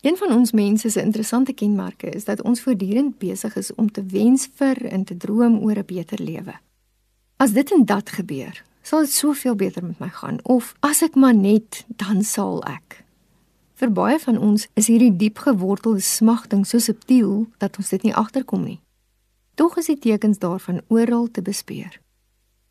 Een van ons mense se interessante kenmerke is dat ons voortdurend besig is om te wens vir en te droom oor 'n beter lewe. As dit en dat gebeur, sal dit soveel beter met my gaan of as ek maar net dan sal ek. Vir baie van ons is hierdie diep gewortelde smagting so subtiel dat ons dit nie agterkom nie. Tog is die tekens daarvan oral te bespeer.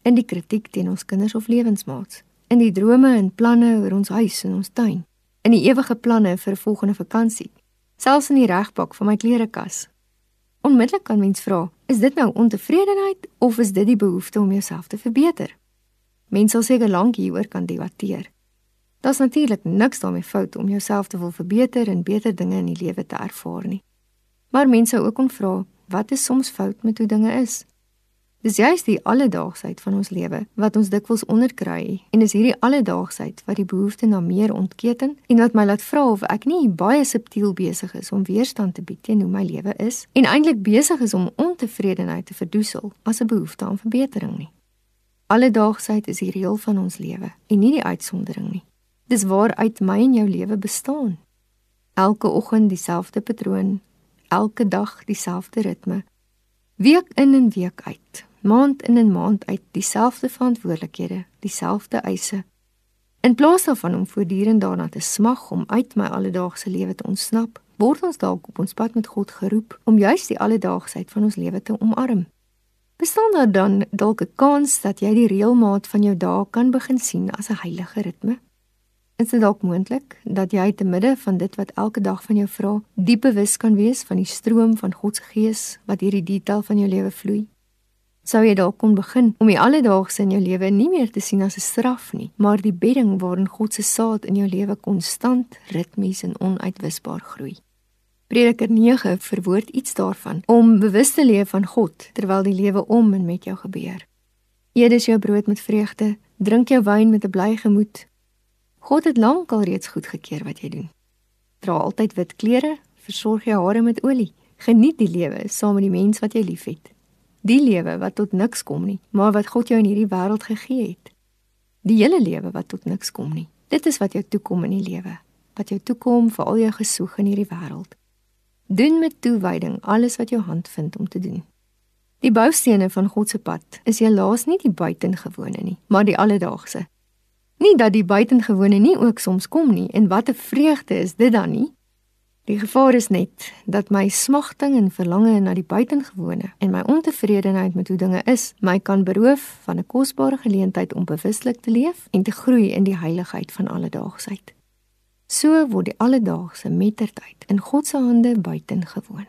In die kritiek teen ons kinders of lewensmaats, in die drome en planne oor ons huis en ons tuin, in die ewige planne vir 'n volgende vakansie, selfs in die regpak van my klerekas. Onmiddellik kan mens vra, is dit nou ontevredenheid of is dit die behoefte om jouself te verbeter? Mense sal seker lank hieroor kan debatteer. Daar's natuurlik niks daarmee fout om jouself te wil verbeter en beter dinge in die lewe te ervaar nie. Maar mense sou ook kon vra, wat is soms fout met hoe dinge is? Dis juist die alledaagsheid van ons lewe wat ons dikwels onderkry en is hierdie alledaagsheid wat die behoefte na meer ontketen en wat my laat vra of ek nie baie subtiel besig is om weerstand te bied teen hoe my lewe is en eintlik besig is om ontevredenheid te verdoesel as 'n behoefte aan verbetering nie. Alledaagsheid is die reël van ons lewe en nie die uitsondering nie. Dis waaruit my en jou lewe bestaan. Elke oggend dieselfde patroon, elke dag dieselfde ritme. Week in en week uit maand in en maand uit dieselfde verantwoordelikhede, dieselfde eise. In plaas daarvan om voortdurend daarna te smag om uit my alledaagse lewe te ontsnap, word ons dalk op ons pad met God geroep om juis die alledaagsheid van ons lewe te omarm. Bestaan daar dan dalk 'n kans dat jy die reëlmaat van jou dae kan begin sien as 'n heilige ritme? Is dit dalk moontlik dat jy te midde van dit wat elke dag van jou vra, diep bewus kan wees van die stroom van God se gees wat hierdie detail van jou lewe vloei? Sou jy dalk kon begin om die alledaagse in jou lewe nie meer te sien as 'n straf nie, maar die bedding waarin God se saad in jou lewe konstant, ritmies en onuitwisbaar groei. Prediker 9 verwoord iets daarvan om bewus te leef van God terwyl die lewe om en met jou gebeur. Eet is jou brood met vreugde, drink jou wyn met 'n bly gemoed. God het lankal reeds goedgekeur wat jy doen. Dra altyd wit klere, versorg jou hare met olie. Geniet die lewe saam met die mens wat jy liefhet. Die lewe wat tot niks kom nie, maar wat God jou in hierdie wêreld gegee het. Die hele lewe wat tot niks kom nie. Dit is wat jou toekom in die lewe, wat jou toekom vir al jou gesoek in hierdie wêreld. Doen met toewyding alles wat jou hand vind om te doen. Die boustene van God se pad is helaas nie die buitengewone nie, maar die alledaagse. Nie dat die buitengewone nie ook soms kom nie en wat 'n vreugde is dit dan nie? Die gevaar is net dat my smagting en verlange na die buitengewone en my ontevredenheid met hoe dinge is, my kan beroof van 'n kosbare geleentheid om bewuslik te leef en te groei in die heiligheid van alledaagsheid. So word die alledaagse mettertyd in God se hande buitengewoon.